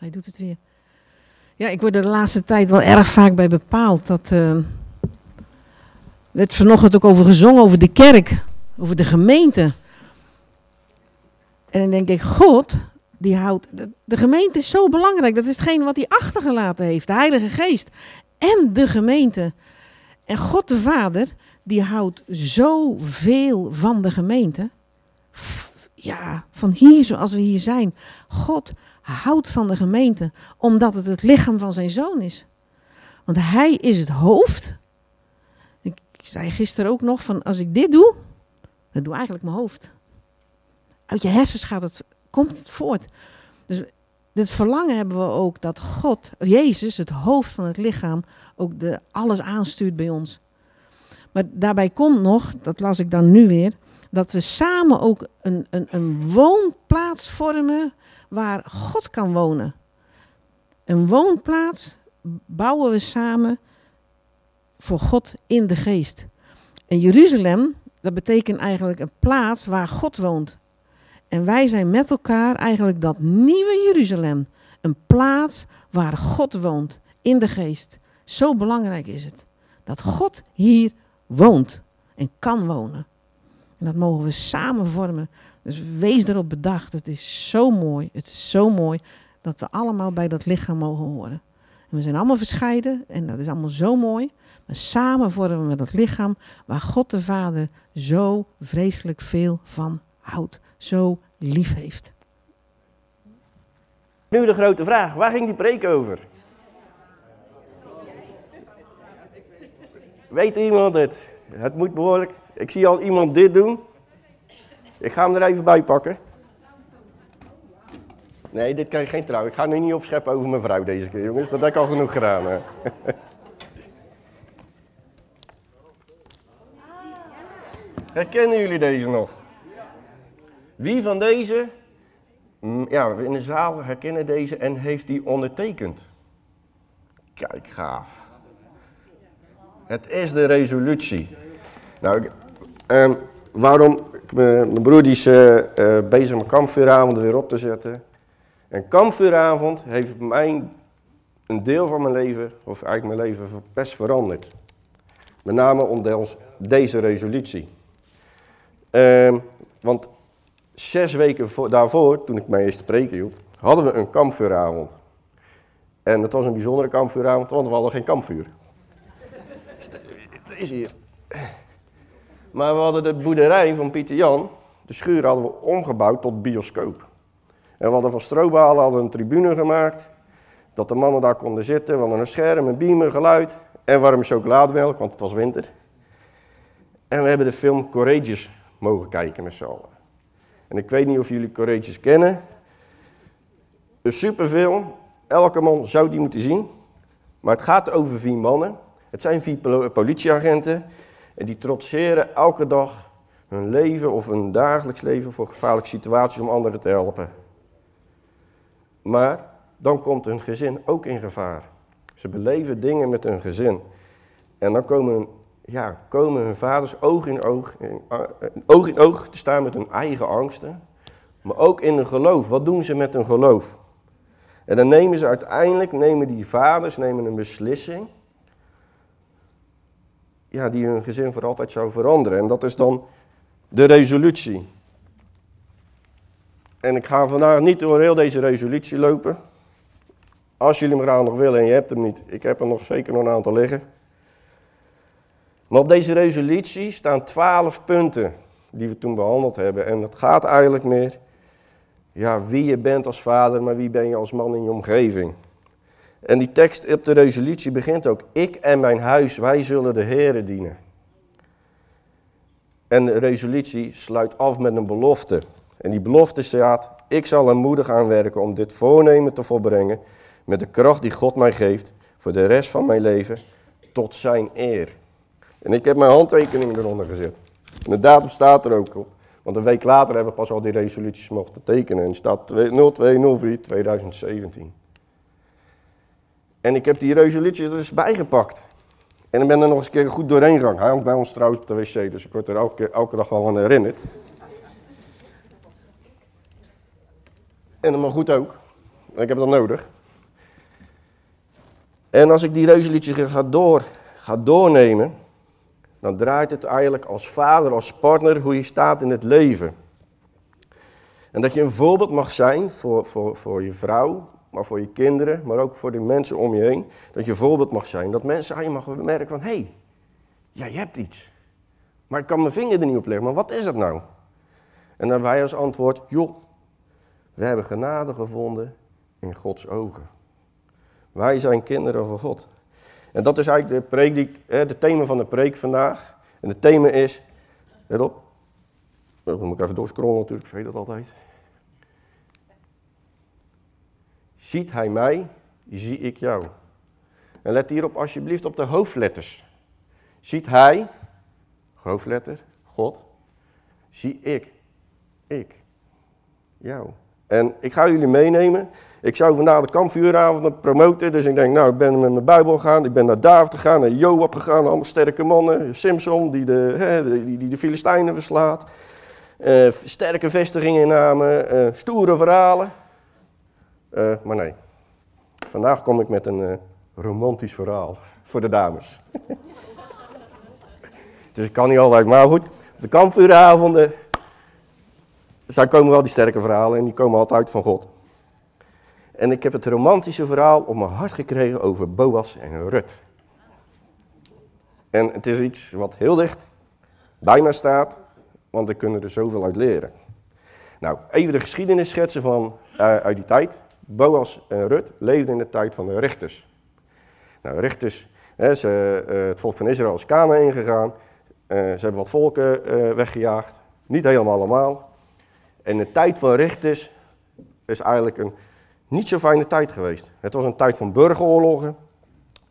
hij doet het weer. Ja, ik word er de laatste tijd wel erg vaak bij bepaald. Dat uh, werd vanochtend ook over gezongen, over de kerk, over de gemeente. En dan denk ik, God, die houdt. De, gemeente is zo belangrijk. Dat is hetgeen wat hij achtergelaten heeft. De Heilige Geest. En de gemeente. En God de Vader, die houdt zoveel van de gemeente. Ja, van hier zoals we hier zijn. God houdt van de gemeente, omdat het het lichaam van zijn zoon is. Want hij is het hoofd. Ik zei gisteren ook nog van als ik dit doe, dan doe eigenlijk mijn hoofd. Uit je hersens gaat het, komt het voort. Dus dit verlangen hebben we ook dat God, Jezus, het hoofd van het lichaam, ook de, alles aanstuurt bij ons. Maar daarbij komt nog, dat las ik dan nu weer, dat we samen ook een, een, een woonplaats vormen waar God kan wonen. Een woonplaats bouwen we samen voor God in de geest. En Jeruzalem, dat betekent eigenlijk een plaats waar God woont. En wij zijn met elkaar eigenlijk dat nieuwe Jeruzalem. Een plaats waar God woont in de geest. Zo belangrijk is het. Dat God hier woont en kan wonen. En dat mogen we samen vormen. Dus wees erop bedacht. Het is zo mooi. Het is zo mooi dat we allemaal bij dat lichaam mogen horen. En we zijn allemaal verscheiden en dat is allemaal zo mooi. Maar samen vormen we dat lichaam waar God de Vader zo vreselijk veel van houdt. Zo lief heeft. Nu de grote vraag. Waar ging die preek over? Weet iemand het? Het moet behoorlijk. Ik zie al iemand dit doen. Ik ga hem er even bij pakken. Nee, dit kan je geen trouw. Ik ga nu niet opscheppen over mijn vrouw deze keer, jongens. Dat heb ik al genoeg gedaan. Hè. Herkennen jullie deze nog? Wie van deze, mm, ja, in de zaal herkennen deze en heeft die ondertekend? Kijk, gaaf. Het is de resolutie. Nou, um, waarom? Mijn broer die is uh, bezig met kampvuuravond weer op te zetten. En kampvuuravond heeft mij een deel van mijn leven, of eigenlijk mijn leven, best veranderd. Met name om deze resolutie. Uh, want zes weken voor, daarvoor, toen ik mijn eerste preek hield, hadden we een kampvuuravond. En het was een bijzondere kampvuuravond, want we hadden geen kampvuur. Dat is hier. Maar we hadden de boerderij van Pieter Jan, de schuur hadden we omgebouwd tot bioscoop. En we hadden van strobalen hadden een tribune gemaakt, dat de mannen daar konden zitten. We hadden een scherm, een beamer, geluid en warme chocolademelk, want het was winter. En we hebben de film Courageous mogen kijken met z'n allen. En ik weet niet of jullie Courageous kennen. Een superfilm, elke man zou die moeten zien. Maar het gaat over vier mannen. Het zijn vier politieagenten en die trotseren elke dag hun leven of hun dagelijks leven voor gevaarlijke situaties om anderen te helpen. Maar dan komt hun gezin ook in gevaar. Ze beleven dingen met hun gezin. En dan komen, ja, komen hun vaders oog in oog, in, eh, oog in oog te staan met hun eigen angsten. Maar ook in hun geloof. Wat doen ze met hun geloof? En dan nemen ze uiteindelijk, nemen die vaders nemen een beslissing ja, die hun gezin voor altijd zou veranderen. En dat is dan de resolutie. En ik ga vandaag niet door heel deze resolutie lopen. Als jullie hem graag nog willen en je hebt hem niet, ik heb er nog zeker nog een aantal liggen. Maar op deze resolutie staan twaalf punten die we toen behandeld hebben. En het gaat eigenlijk meer, ja, wie je bent als vader, maar wie ben je als man in je omgeving. En die tekst op de resolutie begint ook, ik en mijn huis, wij zullen de Here dienen. En de resolutie sluit af met een belofte. En die belofte staat, ik zal er moedig aan werken om dit voornemen te volbrengen met de kracht die God mij geeft voor de rest van mijn leven tot zijn eer. En ik heb mijn handtekening eronder gezet. En de datum staat er ook op. Want een week later hebben we pas al die resoluties mochten tekenen. En staat 0204 2017. En ik heb die resoluties er dus bijgepakt. En ik ben er nog eens een keer goed doorheen gegaan. Hij hangt bij ons trouwens op de wc, dus ik word er elke, elke dag wel aan herinnerd. En maar goed ook. Ik heb dat nodig. En als ik die resoluties ga, door, ga doornemen, dan draait het eigenlijk als vader, als partner, hoe je staat in het leven. En dat je een voorbeeld mag zijn voor, voor, voor je vrouw, maar voor je kinderen, maar ook voor de mensen om je heen. Dat je voorbeeld mag zijn. Dat mensen aan je mag merken van, hé, hey, jij hebt iets. Maar ik kan mijn vinger er niet op leggen, maar wat is het nou? En dan wij als antwoord, joh, we hebben genade gevonden in Gods ogen. Wij zijn kinderen van God. En dat is eigenlijk de preek die, de thema van de preek vandaag. En het thema is, let op, dan moet ik even doorscrollen natuurlijk, ik vergeet dat altijd. Ziet hij mij, zie ik jou. En let hierop alsjeblieft op de hoofdletters. Ziet hij, hoofdletter, God, zie ik, ik, jou. En ik ga jullie meenemen. Ik zou vandaag de kampvuuravond promoten. Dus ik denk, nou, ik ben met mijn Bijbel gegaan. Ik ben naar David gegaan, naar Joab gegaan. Allemaal sterke mannen. Simpson, die de, die, die de Filistijnen verslaat. Uh, sterke vestigingen namen. Uh, stoere verhalen. Uh, maar nee. Vandaag kom ik met een romantisch verhaal voor de dames. dus ik kan niet altijd. Maar goed, de kampvuuravonden daar komen wel die sterke verhalen en die komen altijd van God. En ik heb het romantische verhaal op mijn hart gekregen over Boas en Rut. En het is iets wat heel dicht bij mij staat, want ik kunnen er zoveel uit leren. Nou, even de geschiedenis schetsen van, uh, uit die tijd. Boas en Rut leefden in de tijd van de rechters. Nou, rechters, hè, ze, uh, het volk van Israël is Kana ingegaan. Uh, ze hebben wat volken weggejaagd. Niet helemaal allemaal. En de tijd van rechters is eigenlijk een niet zo fijne tijd geweest. Het was een tijd van burgeroorlogen,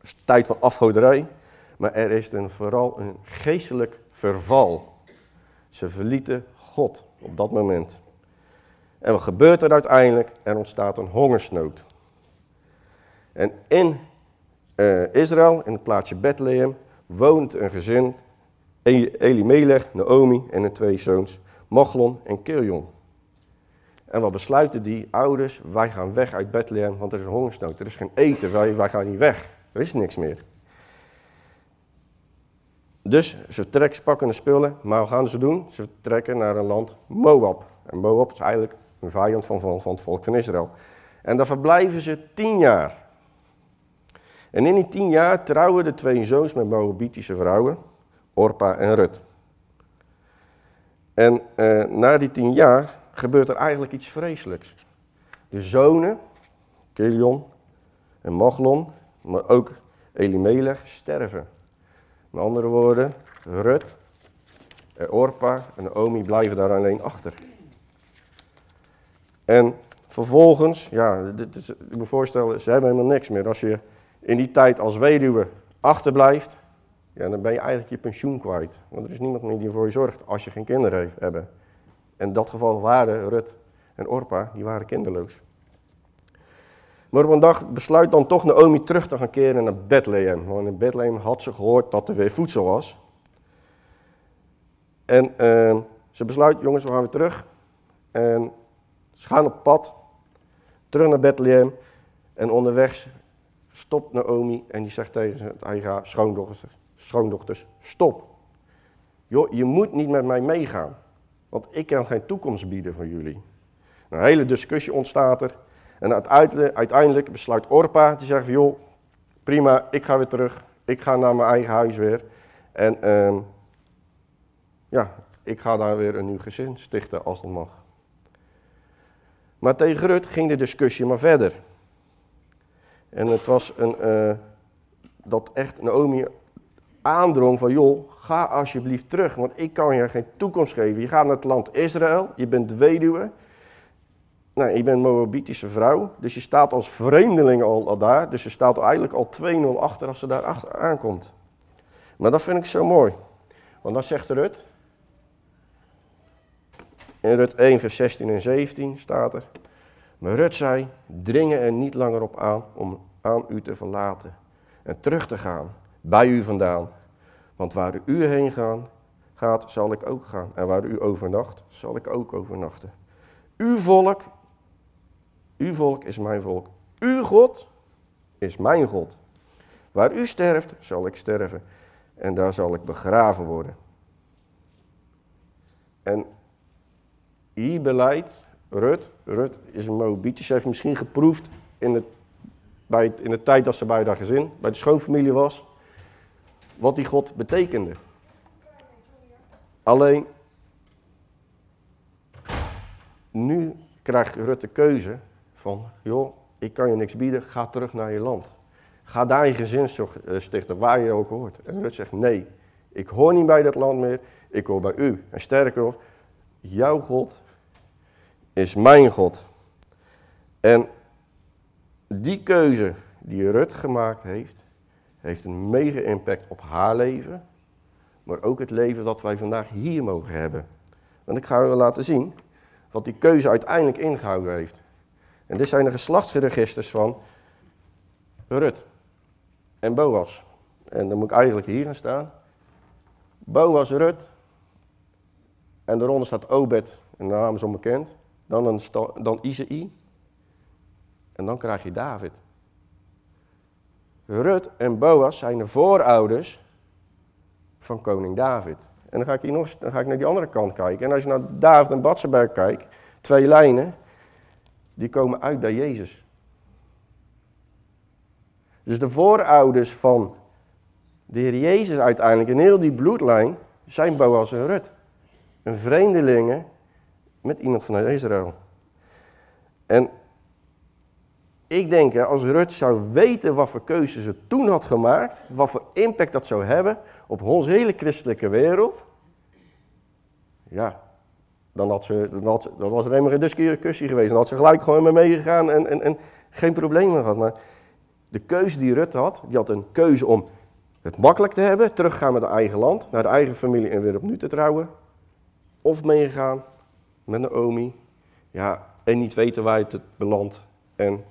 een tijd van afgoderij, maar er is een, vooral een geestelijk verval. Ze verlieten God op dat moment. En wat gebeurt er uiteindelijk? Er ontstaat een hongersnood. En in uh, Israël, in het plaatsje Bethlehem, woont een gezin, Elimelech, Naomi en hun twee zoons, Machlon en Kilion. En wat besluiten die ouders? Wij gaan weg uit Bethlehem, want er is een hongersnood. Er is geen eten, wij, gaan niet weg. Er is niks meer. Dus ze trekken, pakken de spullen, maar wat gaan ze doen? Ze trekken naar een land Moab. En Moab is eigenlijk een vijand van, van, van het volk van Israël. En daar verblijven ze tien jaar. En in die tien jaar trouwen de twee zoons met Moabitische vrouwen, Orpa en Rut. En eh, na die tien jaar gebeurt er eigenlijk iets vreselijks. De zonen, Kelion en Machlon, maar ook Elimelech, sterven. Met andere woorden, Rut, Orpa en Omi blijven daar alleen achter. En vervolgens, ja, dit is, ik me voorstellen, ze hebben helemaal niks meer. Als je in die tijd als weduwe achterblijft, ja, dan ben je eigenlijk je pensioen kwijt. Want er is niemand meer die voor je zorgt als je geen kinderen heeft, hebben. In dat geval waren Rut en Orpa, die waren kinderloos. Maar op een dag besluit dan toch Naomi terug te gaan keren naar Bethlehem. Want in Bethlehem had ze gehoord dat er weer voedsel was. En uh, ze besluit, jongens, we gaan weer terug. En ze gaan op pad, terug naar Bethlehem. En onderweg stopt Naomi en die zegt tegen zijn schoondochters, schoondochters, stop. Joh, je moet niet met mij meegaan. Want ik kan geen toekomst bieden voor jullie. Een hele discussie ontstaat er. En uiteindelijk besluit Orpa te zeggen van, joh, prima, ik ga weer terug. Ik ga naar mijn eigen huis weer. En uh, ja, ik ga daar weer een nieuw gezin stichten als dat mag. Maar tegen Rut ging de discussie maar verder. En het was een, uh, dat echt Naomi aandrong van, joh, ga alsjeblieft terug, want ik kan je geen toekomst geven. Je gaat naar het land Israël, je bent weduwe, nou, je bent Moabitische vrouw, dus je staat als vreemdeling al, al daar, dus je staat eigenlijk al 2-0 achter als ze daar achter aankomt. Maar dat vind ik zo mooi, want dan zegt Rut, in Rut 1 vers 16 en 17 staat er, maar Rut zei, dringen er niet langer op aan om aan u te verlaten en terug te gaan bij u vandaan. Want waar u heen gaan, gaat, zal ik ook gaan. En waar u overnacht, zal ik ook overnachten. Uw volk Uw volk is mijn volk. Uw God is mijn God. Waar u sterft, zal ik sterven. En daar zal ik begraven worden. En hier beleidt Rut, Rut is een Moabitisch, ze heeft misschien geproefd in, het, bij in de tijd dat ze bij haar gezin, bij de schoonfamilie was, wat die God betekende. Alleen, nu krijgt Rut de keuze van, joh, ik kan je niks bieden, ga terug naar je land. Ga daar je gezin eh, stichten, waar je ook hoort. En Rut zegt, nee, ik hoor niet bij dat land meer, ik hoor bij u. En sterker nog, jouw God is mijn God. En die keuze die Rut gemaakt heeft, heeft een mega impact op haar leven, maar ook het leven dat wij vandaag hier mogen hebben. Want ik ga u laten zien wat die keuze uiteindelijk ingehouden heeft. En dit zijn de geslachtsregisters van Rut en Boas. En dan moet ik eigenlijk hier gaan staan. Boas, Rut. En daaronder staat Obed, en de naam is onbekend. Dan, een dan Izei. En dan krijg je David. Rut en Boas zijn de voorouders van koning David. En dan ga ik, hier nog, dan ga ik naar die andere kant kijken. En als je naar David en Batsenberg kijkt, twee lijnen, die komen uit bij Jezus. Dus de voorouders van de Heer Jezus uiteindelijk, in heel die bloedlijn, zijn Boas en Rut. Een vreemdelingen met iemand vanuit Israël. En ik denk, als Rut zou weten wat voor keuzes ze toen had gemaakt, wat voor impact dat zou hebben op onze hele christelijke wereld, ja, dan, had ze, dan, had dan was er helemaal geen discussie geweest. Dan had ze gelijk gewoon mee meegegaan en, en, en geen probleem meer gehad. Maar de keuze die Rut had, die had een keuze om het makkelijk te hebben, teruggaan met haar eigen land, naar de eigen familie en weer opnieuw te trouwen. Of meegaan met Naomi, ja, en niet weten waar je het belandt. En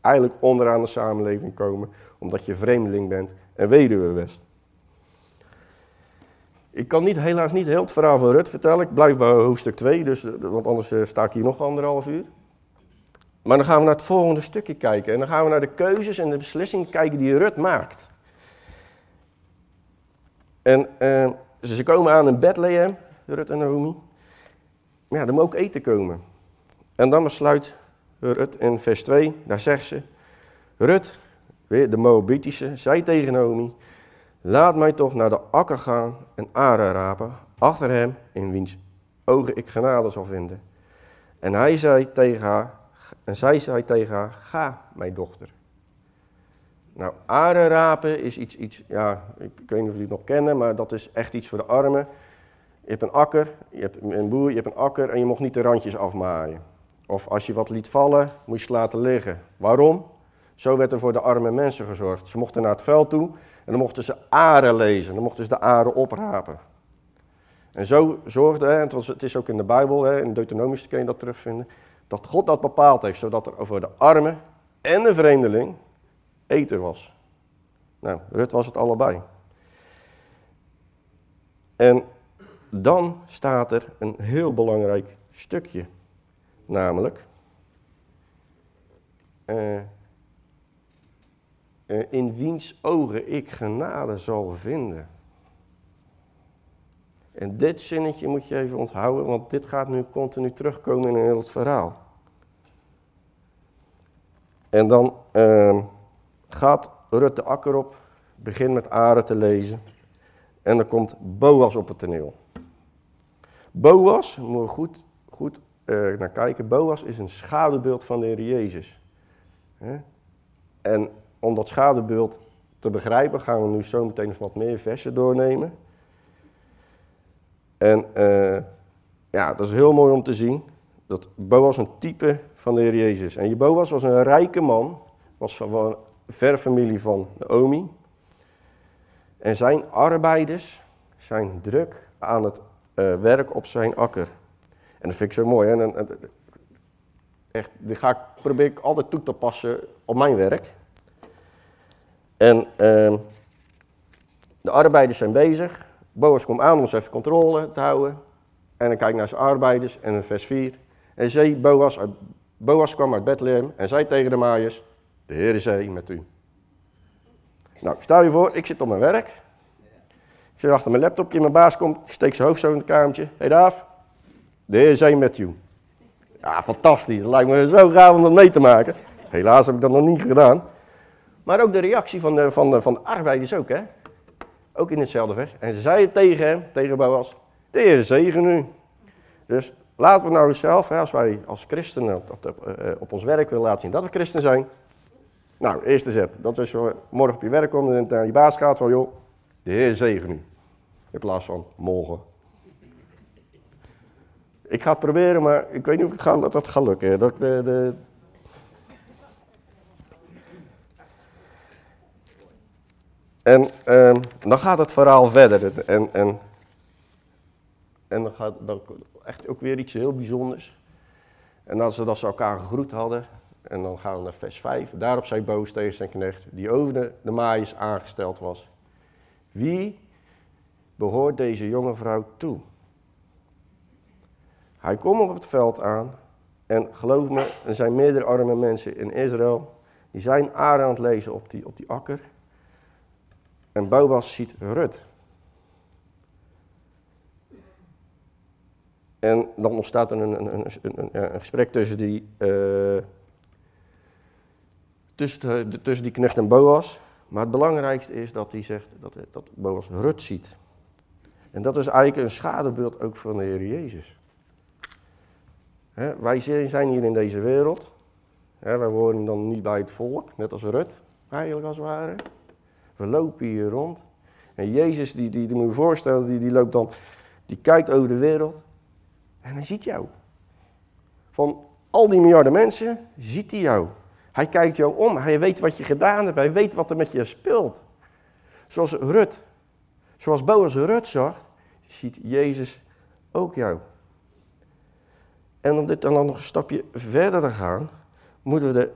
eigenlijk onderaan de samenleving komen, omdat je vreemdeling bent en weduwe best. Ik kan niet, helaas niet heel het verhaal van Rut vertellen. Ik blijf bij hoofdstuk 2, dus, want anders eh, sta ik hier nog anderhalf uur. Maar dan gaan we naar het volgende stukje kijken. En dan gaan we naar de keuzes en de beslissingen kijken die Rut maakt. En uh, ze komen aan in Bethlehem, Rut en Naomi. Maar ja, er moet ook eten komen. En dan besluit Rut in vers 2, daar zegt ze, Rut, weer de Moabitische, zei tegen Naomi, laat mij toch naar de akker gaan en aren rapen, achter hem, in wiens ogen ik genade zal vinden. En hij zei tegen haar, en zij zei tegen haar, ga, mijn dochter. Nou, aren rapen is iets, iets ja, ik, ik weet niet of jullie het nog kennen, maar dat is echt iets voor de armen. Je hebt een akker, je hebt een boer, je hebt een akker en je mocht niet de randjes afmaaien. Of als je wat liet vallen, moest je laten liggen. Waarom? Zo werd er voor de arme mensen gezorgd. Ze mochten naar het veld toe en dan mochten ze aren lezen. Dan mochten ze de aren oprapen. En zo zorgde, en het is ook in de Bijbel, in Deuteronomisch kun je dat terugvinden, dat God dat bepaald heeft, zodat er voor de arme en de vreemdeling eten was. Nou, Rut was het allebei. En dan staat er een heel belangrijk stukje. Namelijk, uh, in wiens ogen ik genade zal vinden. En dit zinnetje moet je even onthouden, want dit gaat nu continu terugkomen in heel het verhaal. En dan uh, gaat Rut de akker op, begint met Aren te lezen. En dan komt Boas op het toneel. Boas, moet je goed, goed uh, naar kijken. Boas is een schaduwbeeld van de Heer Jezus. En om dat schaduwbeeld te begrijpen, gaan we nu zo meteen wat meer versen doornemen. En uh, ja, dat is heel mooi om te zien. Dat Boas een type van de Heer Jezus. En Boas was een rijke man, was van een ver familie van Naomi. En zijn arbeiders zijn druk aan het uh, werk op zijn akker. En dat vind ik zo mooi. En, echt, die ga ik, probeer ik altijd toe te passen op mijn werk. En uh, de arbeiders zijn bezig. Boas komt aan om ze even controle te houden. En dan kijk ik naar zijn arbeiders en in vers 4. En zei Boas Boas kwam uit Bethlehem en zei tegen de maaiers, de Heer is met u. Nou, stel je voor, ik zit op mijn werk. Ik zit achter mijn laptopje, mijn baas komt, ik steek zijn hoofd zo in het kamertje. Hey Daaf, de is met u. Ja, fantastisch. Het lijkt me zo gaaf om dat mee te maken. Helaas heb ik dat nog niet gedaan. Maar ook de reactie van de, van van de arbeiders ook, hè. Ook in hetzelfde vers. En ze zeiden tegen hem, tegen Boas, de Heer zegen u. Dus laten we nou zelf, hè, als wij als christenen dat op, uh, op ons werk willen laten zien dat we christen zijn. Nou, eerste zet. Dat is als je morgen op je werk komt en naar je baas gaat van, joh, de Heer zegen u. In plaats van morgen. Ik ga het proberen, maar ik weet niet of het gaat, dat, dat gaat lukken. Dat, de, de... En uh, dan gaat het verhaal verder. En, en, en dan gaat dan echt ook weer iets heel bijzonders. En als ze, dat ze elkaar gegroet hadden, en dan gaan we naar vers 5. Daarop zei Boos tegen zijn knecht, die over de, de maaiers aangesteld was. Wie behoort deze jonge vrouw toe? Hij komt op het veld aan en geloof me, er zijn meerdere arme mensen in Israël. Die zijn aan het lezen op die, op die akker. En Boas ziet Rut. En dan ontstaat er een, een, een, een gesprek tussen die, uh, tussen, de, tussen die knecht en Boas. Maar het belangrijkste is dat hij zegt dat, dat Boas Rut ziet. En dat is eigenlijk een schaduwbeeld ook van de Heer Jezus wij zijn hier in deze wereld. wij horen dan niet bij het volk, net als Rut, eigenlijk als het ware. We lopen hier rond. En Jezus, die, die, die moet je voorstellen, die, die loopt dan, die kijkt over de wereld en hij ziet jou. Van al die miljarden mensen ziet hij jou. Hij kijkt jou om, hij weet wat je gedaan hebt, hij weet wat er met je speelt. Zoals Rut, zoals Boas Rut zag, ziet Jezus ook jou. En om dit dan nog een stapje verder te gaan, moeten we de,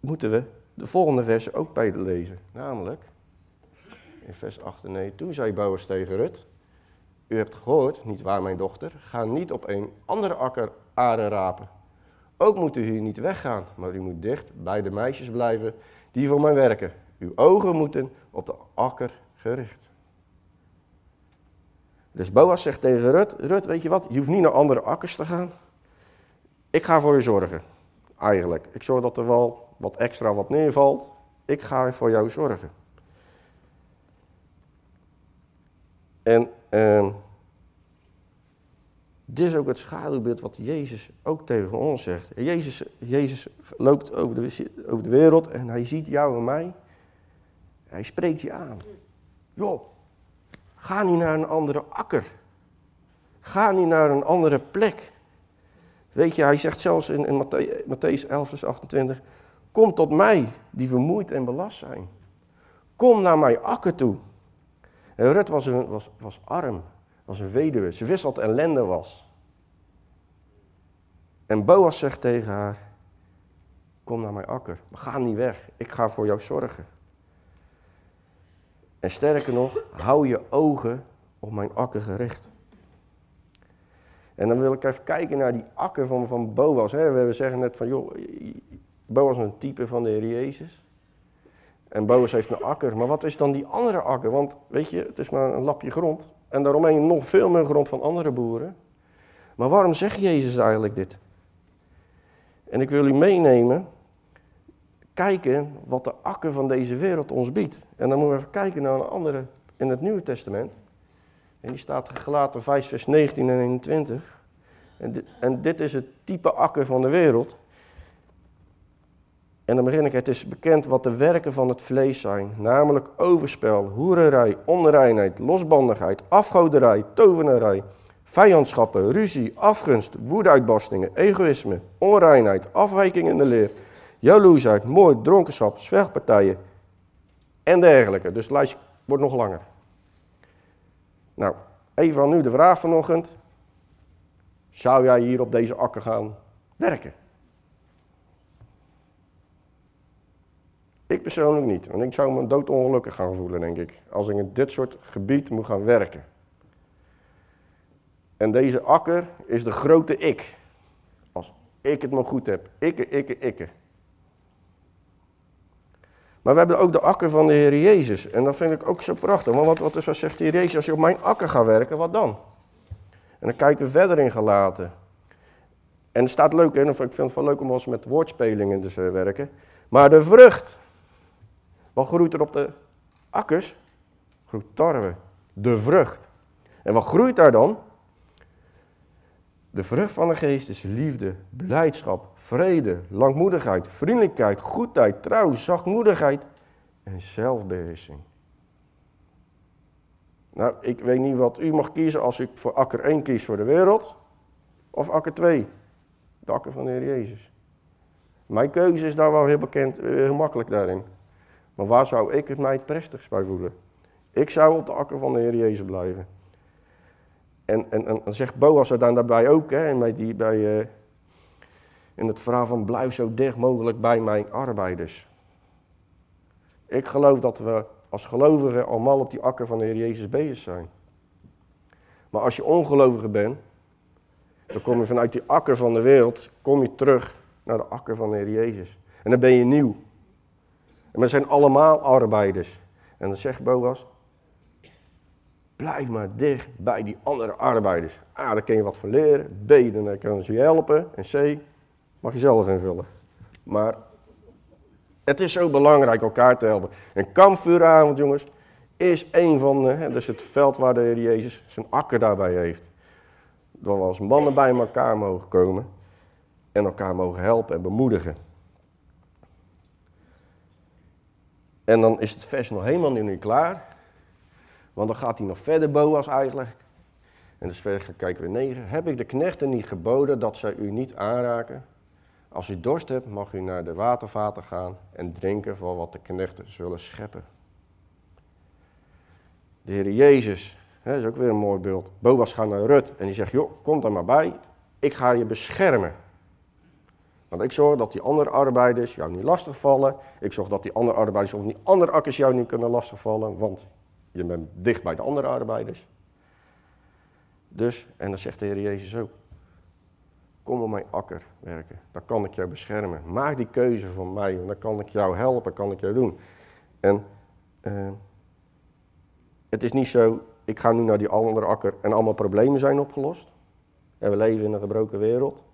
moeten we de volgende versen ook bij lezen. Namelijk, in vers 8 en 9, toen zei Boas tegen Rut, u hebt gehoord, niet waar mijn dochter, ga niet op een andere akker aarde rapen. Ook moet u hier niet weggaan, maar u moet dicht bij de meisjes blijven die voor mij werken. Uw ogen moeten op de akker gericht. Dus Boas zegt tegen Rut, Rut, weet je wat, je hoeft niet naar andere akkers te gaan. Ik ga voor je zorgen, eigenlijk. Ik zorg dat er wel wat extra wat neervalt. Ik ga voor jou zorgen. En uh, dit is ook het schaduwbeeld wat Jezus ook tegen ons zegt. Jezus, Jezus loopt over de, over de wereld en hij ziet jou en mij. Hij spreekt je aan. Joh, Ga niet naar een andere akker. Ga niet naar een andere plek. Weet je, hij zegt zelfs in, in Matthäus 11, vers 28, kom tot mij die vermoeid en belast zijn. Kom naar mijn akker toe. En Rut was, was, was arm, was een weduwe. Ze wist wat ellende was. En Boas zegt tegen haar, kom naar mijn akker, maar ga niet weg. Ik ga voor jou zorgen. En sterker nog, hou je ogen op mijn akker gericht. En dan wil ik even kijken naar die akker van, van Boas. Hè. We zeggen net van, joh, Boas is een type van de Heer Jezus. En Boas heeft een akker. Maar wat is dan die andere akker? Want weet je, het is maar een lapje grond. En daaromheen nog veel meer grond van andere boeren. Maar waarom zegt Jezus eigenlijk dit? En ik wil u meenemen kijken wat de akker van deze wereld ons biedt. En dan moeten we even kijken naar een andere in het Nieuwe Testament. En die staat gelaten 5 vers 19 en 21. En en dit is het type akker van de wereld. En dan begin ik, het is bekend wat de werken van het vlees zijn. Namelijk overspel, hoererij, onreinheid, losbandigheid, afgoderij, tovenarij, vijandschappen, ruzie, afgunst, woedeuitbarstingen, egoïsme, onreinheid, afwijking in de leer jaloersheid, moord, dronkenschap, zwergpartijen en dergelijke. Dus het lijstje wordt nog langer. Nou, even aan nu de vraag vanochtend. Zou jij hier op deze akker gaan werken? Ik persoonlijk niet, want ik zou me doodongelukkig gaan voelen, denk ik, als ik in dit soort gebied moet gaan werken. En deze akker is de grote ik. Als ik het maar goed heb. Ikke, ikke, ikke. Maar we hebben ook de akker van de Heer Jezus. En dat vind ik ook zo prachtig. Want wat, wat, is, wat zegt Heer Jezus? Als je op mijn akker gaat werken, wat dan? En dan kijken we verder in gelaten. En het staat leuk, hè? ik vind het wel leuk om ons met woordspelingen te werken. Maar de vrucht, wat groeit er op de akkers? Groeit tarwe, de vrucht. En wat groeit daar dan? De vrucht van de geest is liefde, blijdschap, vrede, langmoedigheid, vriendelijkheid, goedheid, trouw, zachtmoedigheid en zelfbeheersing. Nou, ik weet niet wat u mag kiezen als ik voor akker 1 kies voor de wereld of akker 2, de akker van de Heer Jezus. Mijn keuze is daar wel heel bekend, eh, heel makkelijk daarin. Maar waar zou ik het mij het prestigst bij voelen? Ik zou op de akker van de Heer Jezus blijven. En, en, en zegt Boas er dan daarbij ook, hè, bij die, bij, uh, in het verhaal van blijf zo dicht mogelijk bij mijn arbeiders. Ik geloof dat we als gelovigen allemaal op die akker van de Heer Jezus bezig zijn. Maar als je ongelovige bent, dan kom je vanuit die akker van de wereld, kom je terug naar de akker van de Heer Jezus. En dan ben je nieuw. En we zijn allemaal arbeiders. En dan zegt Boas, blijf maar dicht bij die andere arbeiders. A, daar kun je wat van leren. B, dan kunnen ze je helpen. En C, mag je zelf invullen. Maar het is zo belangrijk elkaar te helpen. Een kampvuuravond, jongens, is een van de, hè, dus het veld waar de Heer Jezus zijn akker daarbij heeft. Dat we als mannen bij elkaar mogen komen en elkaar mogen helpen en bemoedigen. En dan is het vers nog helemaal niet klaar. Want dan gaat hij nog verder, Boas eigenlijk. En dus verder kijken we 9. Heb ik de knechten niet geboden dat zij u niet aanraken? Als u dorst hebt, mag u naar de watervaten gaan en drinken van wat de knechten zullen scheppen. De Heer Jezus, dat is ook weer een mooi beeld. Boas gaat naar Rut en die zegt, joh, kom er maar bij. Ik ga je beschermen. Want ik zorg dat die andere arbeiders jou niet lastigvallen. Ik zorg dat die andere arbeiders of die andere akkers jou niet kunnen lastigvallen. Want je bent dicht bij de andere arbeiders. Dus, en dan zegt de Heer Jezus ook, kom op mijn akker werken, dan kan ik jou beschermen. Maak die keuze van mij, dan kan ik jou helpen, kan ik jou doen. En uh, het is niet zo, ik ga nu naar die andere akker en allemaal problemen zijn opgelost. En we leven in een gebroken wereld.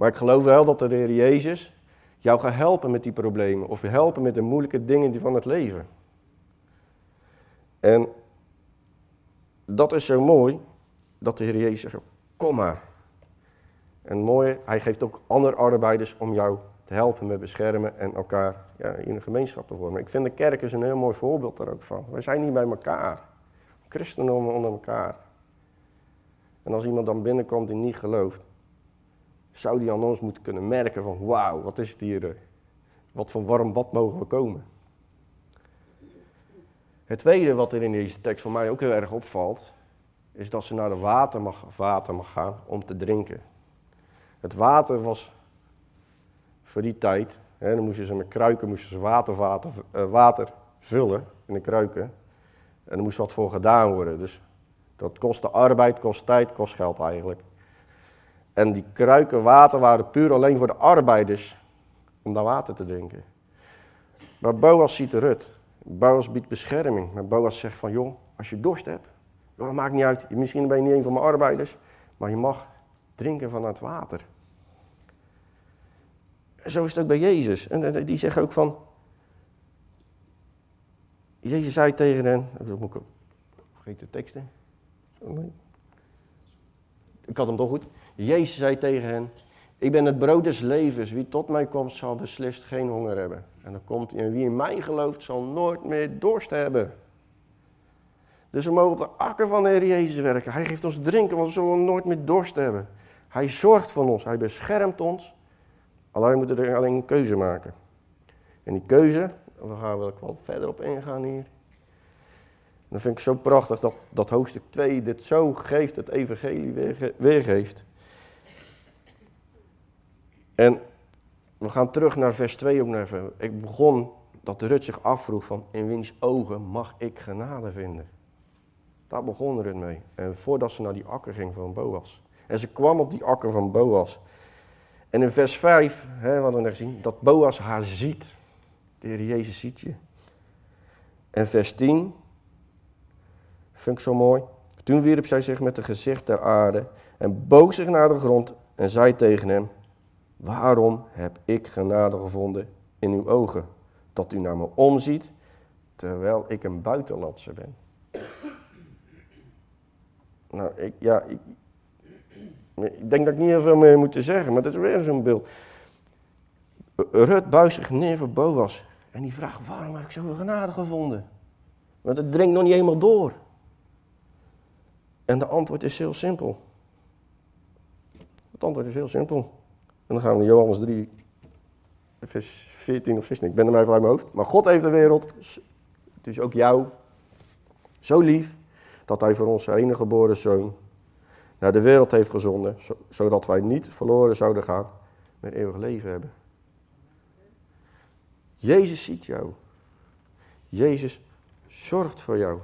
Maar ik geloof wel dat de Heer Jezus jou gaat helpen met die problemen. Of helpen met de moeilijke dingen van het leven. En dat is zo mooi, dat de Heer Jezus zegt, kom maar. En mooi, hij geeft ook andere arbeiders om jou te helpen met beschermen en elkaar ja, in een gemeenschap te vormen. Ik vind de kerk is een heel mooi voorbeeld daar ook van. Wij zijn niet bij elkaar. Christenen onder elkaar. En als iemand dan binnenkomt die niet gelooft, zou die aan ons moeten kunnen merken van wauw, wat is het hier, eh, wat voor warm bad mogen we komen. Het tweede wat er in deze tekst voor mij ook heel erg opvalt, is dat ze naar de water mag, water mag gaan om te drinken. Het water was voor die tijd, hè, dan moesten ze met kruiken moesten ze water, water, uh, water vullen in de kruiken. En er moest wat voor gedaan worden. Dus dat kostte arbeid, kost tijd, kost geld eigenlijk. En die kruiken water waren puur alleen voor de arbeiders om daar water te drinken. Maar Boas ziet de Rut. Boas biedt bescherming. Maar Boas zegt van, joh, als je dorst hebt, dat maakt niet uit. Misschien ben je niet een van mijn arbeiders, maar je mag drinken van het water. zo is het ook bij Jezus. En die zegt ook van, Jezus zei tegen hen, vergeet de teksten. Ik had hem toch goed. Jezus zei tegen hen, ik ben het brood des levens. Wie tot mij komt zal beslist geen honger hebben. En dan komt hij, en wie in mij gelooft zal nooit meer dorst hebben. Dus we mogen op de akker van de Heer Jezus werken. Hij geeft ons drinken, want we zullen nooit meer dorst hebben. Hij zorgt voor ons, hij beschermt ons. Alleen moeten we er alleen een keuze maken. En die keuze, we gaan wel wat verder op ingaan hier. Dan vind ik zo prachtig dat, dat hoofdstuk 2 dit zo geeft, het evangelie weergeeft. En we gaan terug naar vers 2 ook even. Ik begon dat Rut zich afvroeg van in wiens ogen mag ik genade vinden. Daar begon Rut mee. En voordat ze naar die akker ging van Boas. En ze kwam op die akker van Boas. En in vers 5, hè, we hadden net gezien, dat Boas haar ziet. De Heer Jezus ziet je. En vers 10, vind ik zo mooi. Toen wierp zij zich met een gezicht ter aarde en boog zich naar de grond en zei tegen hem, waarom heb ik genade gevonden in uw ogen, dat u naar me omziet, terwijl ik een buitenlandse ben? Nou, ik, ja, ik, ik denk dat ik niet heel veel meer moet zeggen, maar dat is weer zo'n beeld. Rut buigt zich neer voor Boas en die vraagt, waarom heb ik zoveel genade gevonden? Want het dringt nog niet eenmaal door. En de antwoord is heel simpel. Het antwoord is heel simpel. En dan gaan we naar Johannes 3, vers 14 of 16. Ik ben er maar even uit mijn hoofd. Maar God heeft de wereld, dus ook jou, zo lief, dat hij voor ons zijn enige geboren zoon naar de wereld heeft gezonden, zodat wij niet verloren zouden gaan, maar eeuwig leven hebben. Jezus ziet jou. Jezus zorgt voor jou.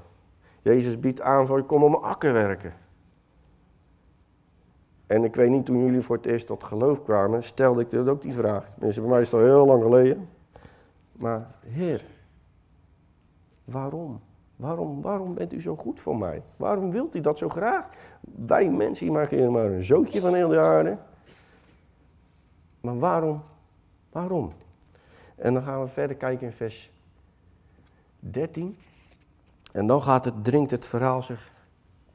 Jezus biedt aan voor je, kom om akker werken. En ik weet niet, toen jullie voor het eerst tot geloof kwamen, stelde ik dit ook die vraag. Tenminste, bij mij is al heel lang geleden. Maar Heer, waarom? Waarom, waarom bent u zo goed voor mij? Waarom wilt u dat zo graag? Wij mensen, maken maar een zootje van heel de aarde. Maar waarom? Waarom? En dan gaan we verder kijken in vers 13. En dan gaat het, dringt het verhaal zich,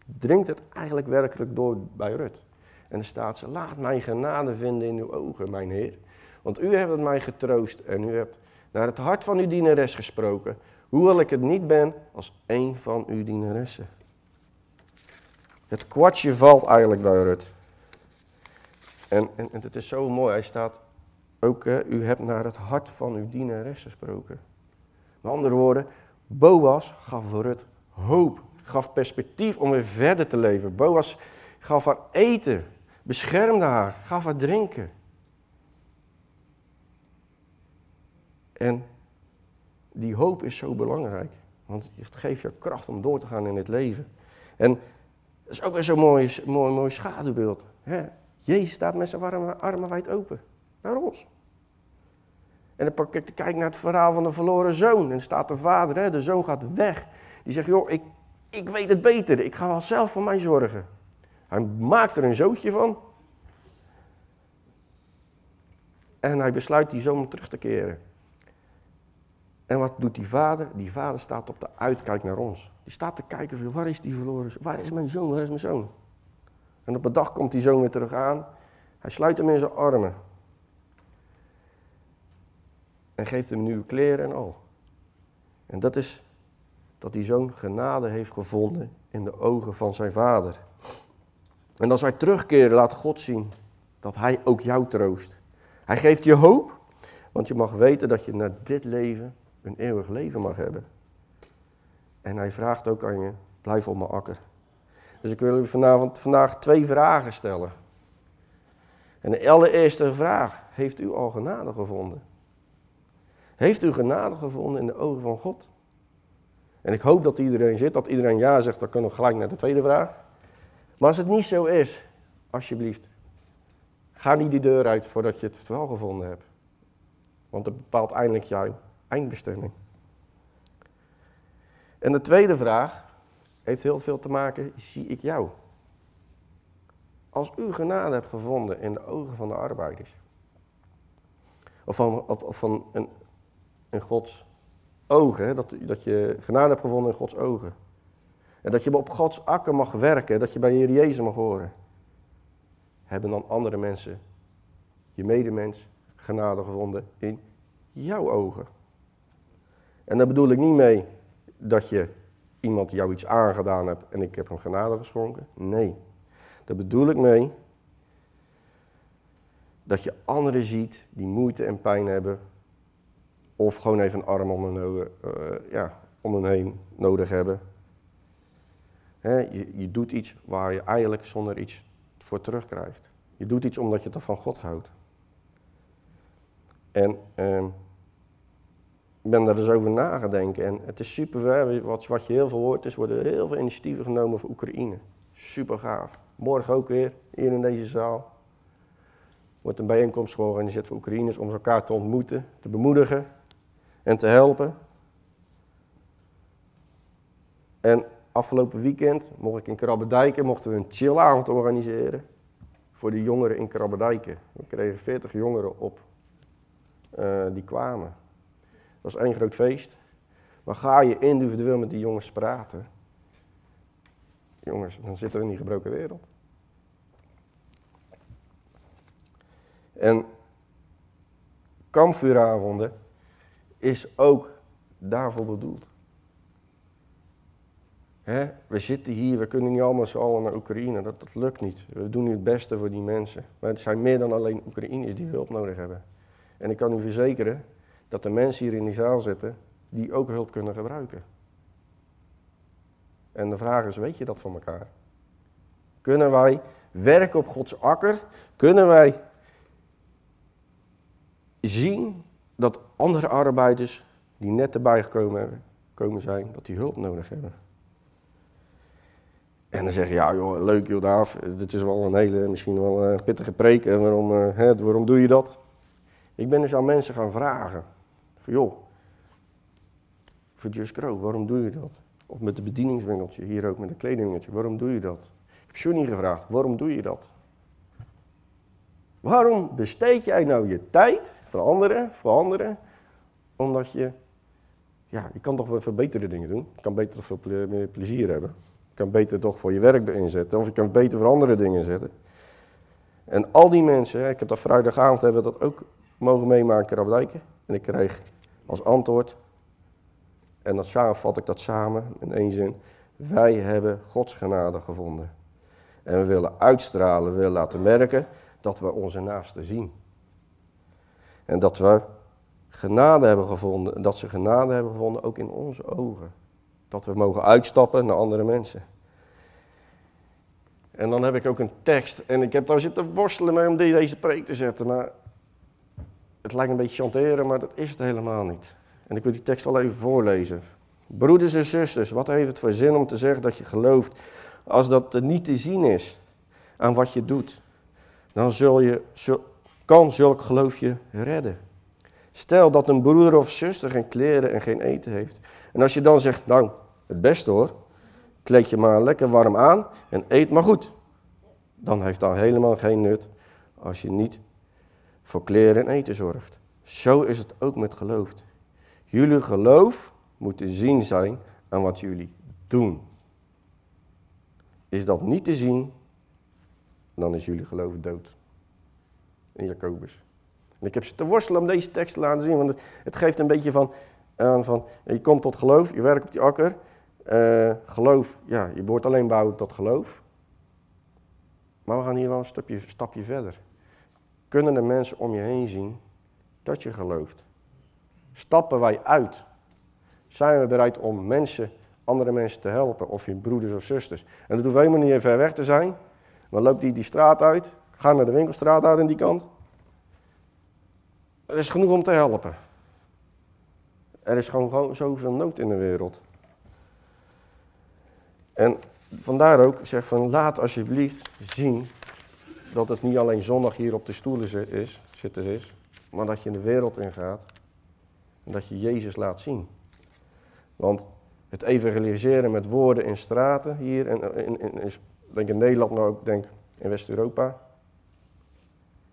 dringt het eigenlijk werkelijk door bij Rut. En dan staat ze, laat mijn genade vinden in uw ogen, mijn Heer. Want u hebt mij getroost en u hebt naar het hart van uw dienares gesproken. Hoewel ik het niet ben als een van uw dienaressen. Het kwartje valt eigenlijk bij Rut. En, en, en het is zo mooi, hij staat ook, u hebt naar het hart van uw dienares gesproken. Met andere woorden, Boas gaf Rut hoop, gaf perspectief om weer verder te leven. Boas gaf haar eten, beschermde haar, gaf haar drinken. En die hoop is zo belangrijk, want het geeft je kracht om door te gaan in het leven. En dat is ook weer zo'n mooi, mooi, mooi schaduwbeeld. Hè? Jezus staat met zijn armen, armen wijd open naar ons. En dan pak ik kijk naar het verhaal van de verloren zoon. En staat de vader, hè, de zoon gaat weg. Die zegt, joh, ik, ik weet het beter. Ik ga wel zelf voor mij zorgen. Hij maakt er een zootje van. En hij besluit die zoon terug te keren. En wat doet die vader? Die vader staat op de uitkijk naar ons. Die staat te kijken, waar is die verloren Waar is mijn zoon? Waar is mijn zoon? En op een dag komt die zoon weer terug aan. Hij sluit hem in zijn armen. En geeft hem nieuwe kleren en al. En dat is dat die zoon genade heeft gevonden in de ogen van zijn vader. En als wij terugkeren, laat God zien dat hij ook jou troost. Hij geeft je hoop, want je mag weten dat je na dit leven een eeuwig leven mag hebben. En hij vraagt ook aan je, blijf op mijn akker. Dus ik wil u vanavond, vandaag twee vragen stellen. En de allereerste vraag, heeft u al genade gevonden? Heeft u genade gevonden in de ogen van God? En ik hoop dat iedereen zit, dat iedereen ja zegt, dan kunnen we gelijk naar de tweede vraag. Maar als het niet zo is, alsjeblieft, ga niet die deur uit voordat je het wel gevonden hebt. Want het bepaalt eindelijk jouw eindbestemming. En de tweede vraag heeft heel veel te maken, zie ik jou? Als u genade hebt gevonden in de ogen van de arbeiders, of van, of van een, Gods ogen, dat, dat je genade hebt gevonden in Gods ogen. En dat je op Gods akker mag werken, dat je bij Heer Jezus mag horen. Hebben dan andere mensen, je medemens, genade gevonden in jouw ogen? En daar bedoel ik niet mee dat je iemand jou iets aangedaan hebt en ik heb hem genade geschonken. Nee, daar bedoel ik mee dat je anderen ziet die moeite en pijn hebben of gewoon even een arm om hun, uh, ja, om hen heen nodig hebben. Je, doet iets waar je eigenlijk zonder iets voor terugkrijgt. Je doet iets omdat je het van God houdt. En uh, ik ben daar dus over nagedenken. En het is super, wat, wat je heel veel hoort, is worden heel veel initiatieven genomen voor Oekraïne. Super gaaf. morgen ook weer, hier in deze zaal. Wordt een bijeenkomst georganiseerd voor Oekraïners om elkaar te ontmoeten, te bemoedigen en te helpen. En afgelopen weekend mocht ik in Krabbedijken, mochten we een chillavond organiseren voor de jongeren in Krabbedijken. We kregen 40 jongeren op uh, die kwamen. Dat was één groot feest. Maar ga je individueel met die jongens praten, jongens, dan zitten we in die gebroken wereld. En kampvuuravonden is ook daarvoor bedoeld. We zitten hier, we kunnen niet allemaal z'n allen naar Oekraïne, dat, dat lukt niet. We doen nu het beste voor die mensen. Maar het zijn meer dan alleen Oekraïners die hulp nodig hebben. En ik kan u verzekeren dat de mensen hier in die zaal zitten, die ook hulp kunnen gebruiken. En de vraag is, weet je dat van elkaar? Kunnen wij werken op Gods akker? Kunnen wij zien dat andere arbeiders die net erbij gekomen komen zijn, dat die hulp nodig hebben? En dan zeg je, ja joh, leuk joh Daaf, dit is wel een hele, misschien wel een pittige preek. En waarom, uh, hè, waarom doe je dat? Ik ben dus aan mensen gaan vragen. Van joh, voor Just Grow, waarom doe je dat? Of met de bedieningswinkeltje, hier ook met een kledingwinkeltje, waarom doe je dat? Ik heb Johnny gevraagd, waarom doe je dat? Waarom besteed jij nou je tijd voor anderen? Omdat je, ja, je kan toch wel veel betere dingen doen. Je kan beter veel plezier hebben. Kan beter toch voor je werk inzetten. Of je kan beter voor andere dingen zetten. En al die mensen, ik heb dat vrijdagavond hebben dat ook mogen meemaken in Rabdijken. En ik kreeg als antwoord, en dan vat ik dat samen in één zin. Wij hebben Gods genade gevonden. En we willen uitstralen, we willen laten merken dat we onze naasten zien. En dat we genade hebben gevonden, dat ze genade hebben gevonden ook in onze ogen. Dat we mogen uitstappen naar andere mensen. En dan heb ik ook een tekst. En ik heb daar zitten worstelen mee om deze preek te zetten. Maar het lijkt een beetje chanteren, maar dat is het helemaal niet. En ik wil die tekst wel even voorlezen. Broeders en zusters, wat heeft het voor zin om te zeggen dat je gelooft als dat er niet te zien is aan wat je doet? Dan zul je, kan zulk geloof je redden. Stel dat een broeder of zuster geen kleren en geen eten heeft. En als je dan zegt, nou, het beste hoor, kleed je maar lekker warm aan en eet maar goed. Dan heeft dat helemaal geen nut als je niet voor kleren en eten zorgt. Zo is het ook met geloof. Jullie geloof moet te zien zijn aan wat jullie doen. Is dat niet te zien, dan is jullie geloof dood. In Jacobus. En ik heb ze te worstelen om deze tekst te laten zien, want het geeft een beetje van, aan van, je komt tot geloof, je werkt op die akker. Uh, geloof, ja, je behoort alleen bouwen tot geloof. Maar we gaan hier wel een stapje, stapje verder. Kunnen de mensen om je heen zien dat je gelooft? Stappen wij uit? Zijn we bereid om mensen, andere mensen te helpen, of je broeders of zusters? En dat hoeft helemaal niet ver weg te zijn. Maar loopt die die straat uit, ga naar de winkelstraat uit aan die kant. Er is genoeg om te helpen. Er is gewoon zoveel nood in de wereld. En vandaar ook, zeg van laat alsjeblieft zien dat het niet alleen zondag hier op de stoelen is, zitten is, maar dat je in de wereld ingaat en dat je Jezus laat zien. Want het evangeliseren met woorden in straten hier, en in, in, denk Nederland, maar ook denk in West-Europa.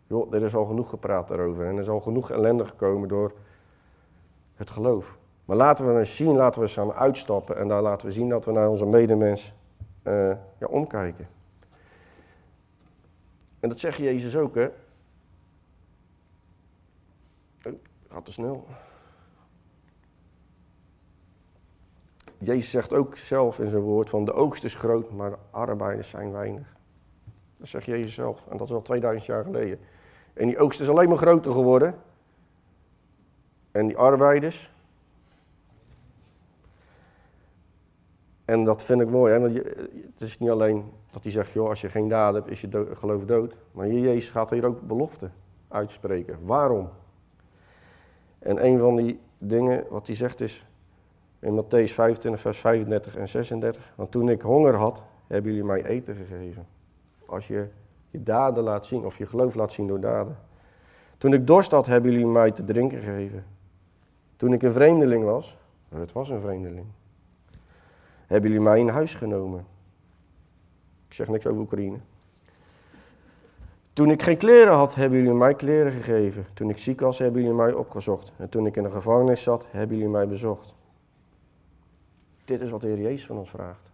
Joh, er is al genoeg gepraat daarover en er is al genoeg ellende gekomen door het geloof. Maar laten we eens zien, laten we samen uitstappen en daar laten we zien dat we naar onze medemens uh, ja, omkijken. En dat zegt Jezus ook, hè. Gaat te snel. Jezus zegt ook zelf in zijn woord van de oogst is groot, maar de arbeiders zijn weinig. Dat zegt Jezus zelf en dat is al 2000 jaar geleden. En die oogst is alleen maar groter geworden. En die arbeiders. En dat vind ik mooi, hè? want je, het is niet alleen dat hij zegt, joh, als je geen daden hebt, is je geloof dood. Maar Jezus gaat hier ook beloften uitspreken. Waarom? En een van die dingen wat hij zegt is, in Matthäus 25, vers 35 en 36. Want toen ik honger had, hebben jullie mij eten gegeven. als je je daden laat zien, of je geloof laat zien door daden. Toen ik dorst had, hebben jullie mij te drinken gegeven. Toen ik een vreemdeling was, het was een vreemdeling, hebben jullie mij in huis genomen. Ik zeg niks over Oekraïne. Toen ik geen kleren had, hebben jullie mij kleren gegeven. Toen ik ziek was, hebben jullie mij opgezocht. En toen ik in de gevangenis zat, hebben jullie mij bezocht. Dit is wat de Heer Jezus van ons vraagt.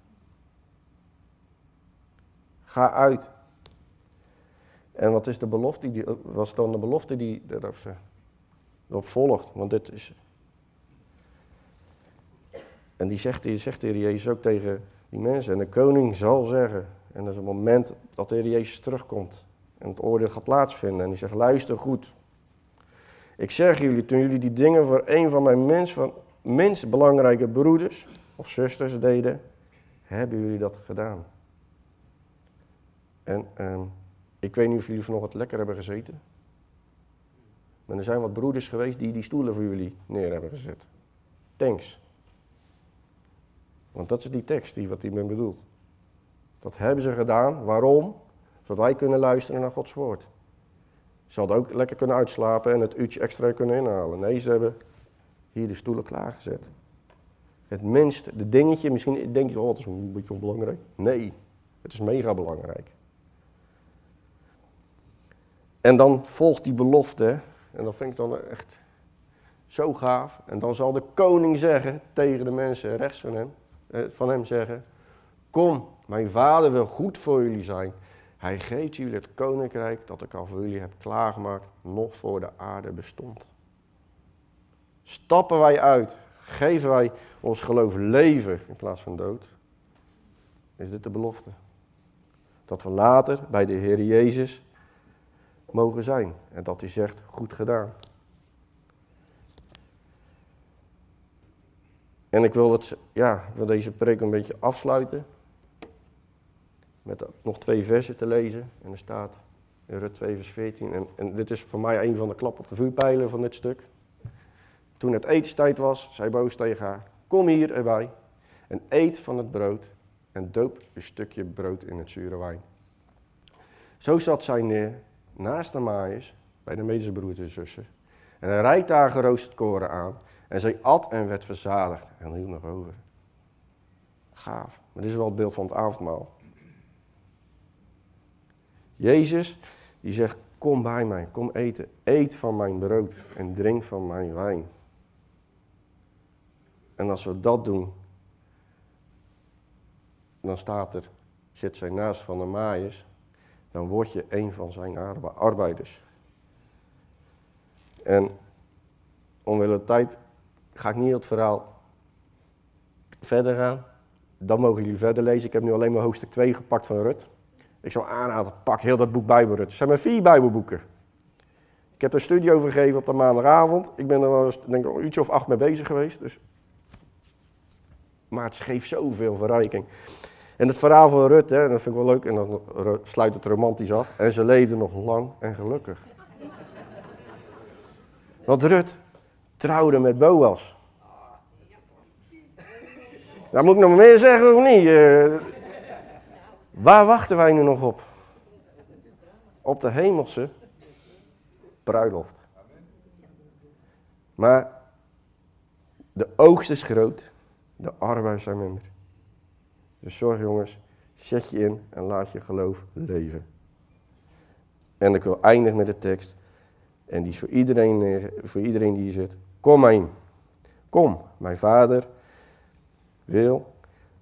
Ga uit. En wat is de belofte die, was dan de belofte die erop volgt? Want dit is. En die zegt, die zegt de Heer Jezus ook tegen die mensen. En de koning zal zeggen. En dat is het moment dat de Heer Jezus terugkomt. En het oordeel gaat plaatsvinden. En die zegt: luister goed. Ik zeg jullie, toen jullie die dingen voor een van mijn minst, van, minst belangrijke broeders of zusters deden, hebben jullie dat gedaan. En ehm, ik weet niet of jullie vanochtend lekker hebben gezeten. Maar er zijn wat broeders geweest die die stoelen voor jullie neer hebben gezet. Thanks. Want dat is die tekst die wat die men bedoelt. Dat hebben ze gedaan. Waarom? Zodat wij kunnen luisteren naar Gods woord. Ze hadden ook lekker kunnen uitslapen en het uurtje extra kunnen inhalen. Nee, ze hebben hier de stoelen klaargezet. Het minste, de dingetje, misschien denk je, oh, dat is een beetje onbelangrijk. Nee, het is mega belangrijk. En dan volgt die belofte, en dat vind ik dan echt zo gaaf. En dan zal de koning zeggen tegen de mensen rechts van hem, van hem zeggen, kom, mijn vader wil goed voor jullie zijn. Hij geeft jullie het koninkrijk dat ik al voor jullie heb klaargemaakt, nog voor de aarde bestond. Stappen wij uit, geven wij ons geloof leven in plaats van dood, is dit de belofte. Dat we later bij de Heer Jezus mogen zijn. En dat hij zegt, goed gedaan. En ik wil, het, ja, wil deze preek een beetje afsluiten. Met nog twee versen te lezen. En er staat in Rut 2 vers 14. En, en dit is voor mij een van de klap op de vuurpijlen van dit stuk. Toen het etenstijd was, zei Boos tegen haar, kom hier erbij en eet van het brood en doop een stukje brood in het zure wijn. Zo zat zij neer naast de maaiers bij de medesbroers en zussen. En hij reikt daar geroosterd koren aan. En zij at en werd verzadigd. En hield nog over. Gaaf. Maar dit is wel het beeld van het avondmaal. Jezus, die zegt, kom bij mij, kom eten. Eet van mijn brood en drink van mijn wijn. En als we dat doen, dan staat er, zit zij naast van de maaiers dan word je een van zijn arbeiders. En omwille tijd ga ik niet het verhaal verder gaan. Dan mogen jullie verder lezen. Ik heb nu alleen maar hoofdstuk 2 gepakt van Rut. Ik zou aanraden, pak heel dat boek Bijbelrut. Er zijn maar vier Bijbelboeken. Ik heb een studie over gegeven op de maandagavond. Ik ben er wel eens, denk ik, een uurtje of acht mee bezig geweest. Dus... Maar het geeft zoveel verrijking. En het verhaal van Rut, hè, dat vind ik wel leuk, en dan sluit het romantisch af. En ze leefde nog lang en gelukkig. Want Rut trouwde met Boas. Daar moet ik nog meer zeggen of niet? Uh, waar wachten wij nu nog op? Op de hemelse bruiloft. Maar de oogst is groot, de arbeid zijn minder. Dus zorg jongens, zet je in en laat je geloof leven. En ik wil eindigen met de tekst. En die is voor iedereen, voor iedereen die hier zit. Kom maar. Kom, mijn vader wil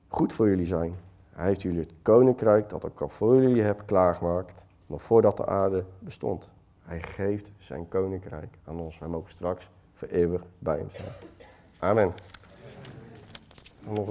goed voor jullie zijn. Hij heeft jullie het koninkrijk dat ik al voor jullie heb klaargemaakt, nog voordat de aarde bestond. Hij geeft zijn koninkrijk aan ons. Wij mogen straks voor eeuwig bij hem zijn. Amen.